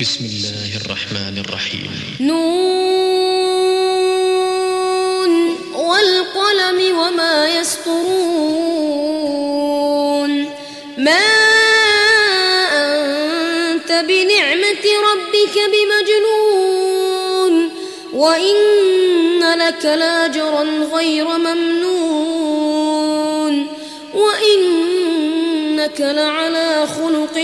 بسم الله الرحمن الرحيم. نون والقلم وما يسطرون. ما أنت بنعمة ربك بمجنون. وإن لك لأجرا غير ممنون. وإنك لعلى خلق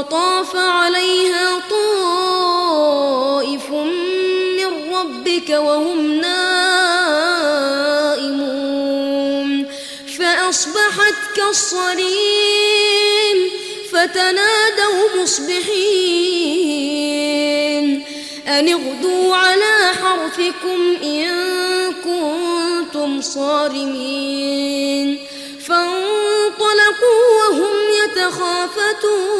فطاف عليها طائف من ربك وهم نائمون. فأصبحت كالصريم فتنادوا مصبحين. أن اغدوا على حرثكم إن كنتم صارمين. فانطلقوا وهم يتخافتون.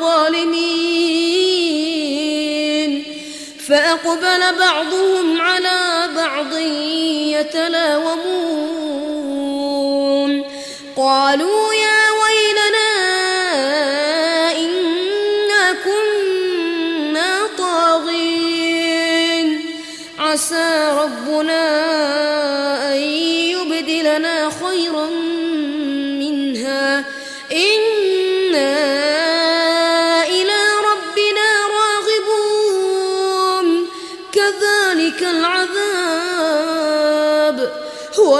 ظالمين فأقبل بعضهم على بعض يتلاومون. قالوا يا ويلنا إنا كنا طاغين. عسى ربنا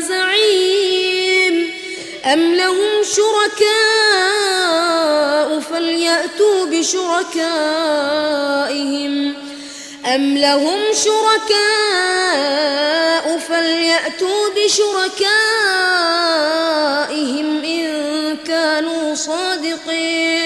زعيم. أم لهم شركاء فليأتوا بشركائهم. أم لهم شركاء فليأتوا بشركائهم إن كانوا صادقين.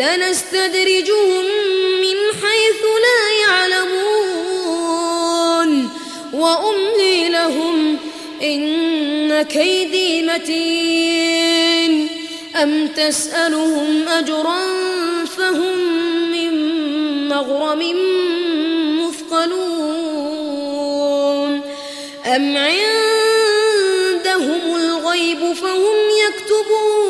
سنستدرجهم من حيث لا يعلمون. وأملي لهم إن كيدي متين. أم تسألهم أجرا فهم من مغرم مثقلون. أم عندهم الغيب فهم يكتبون.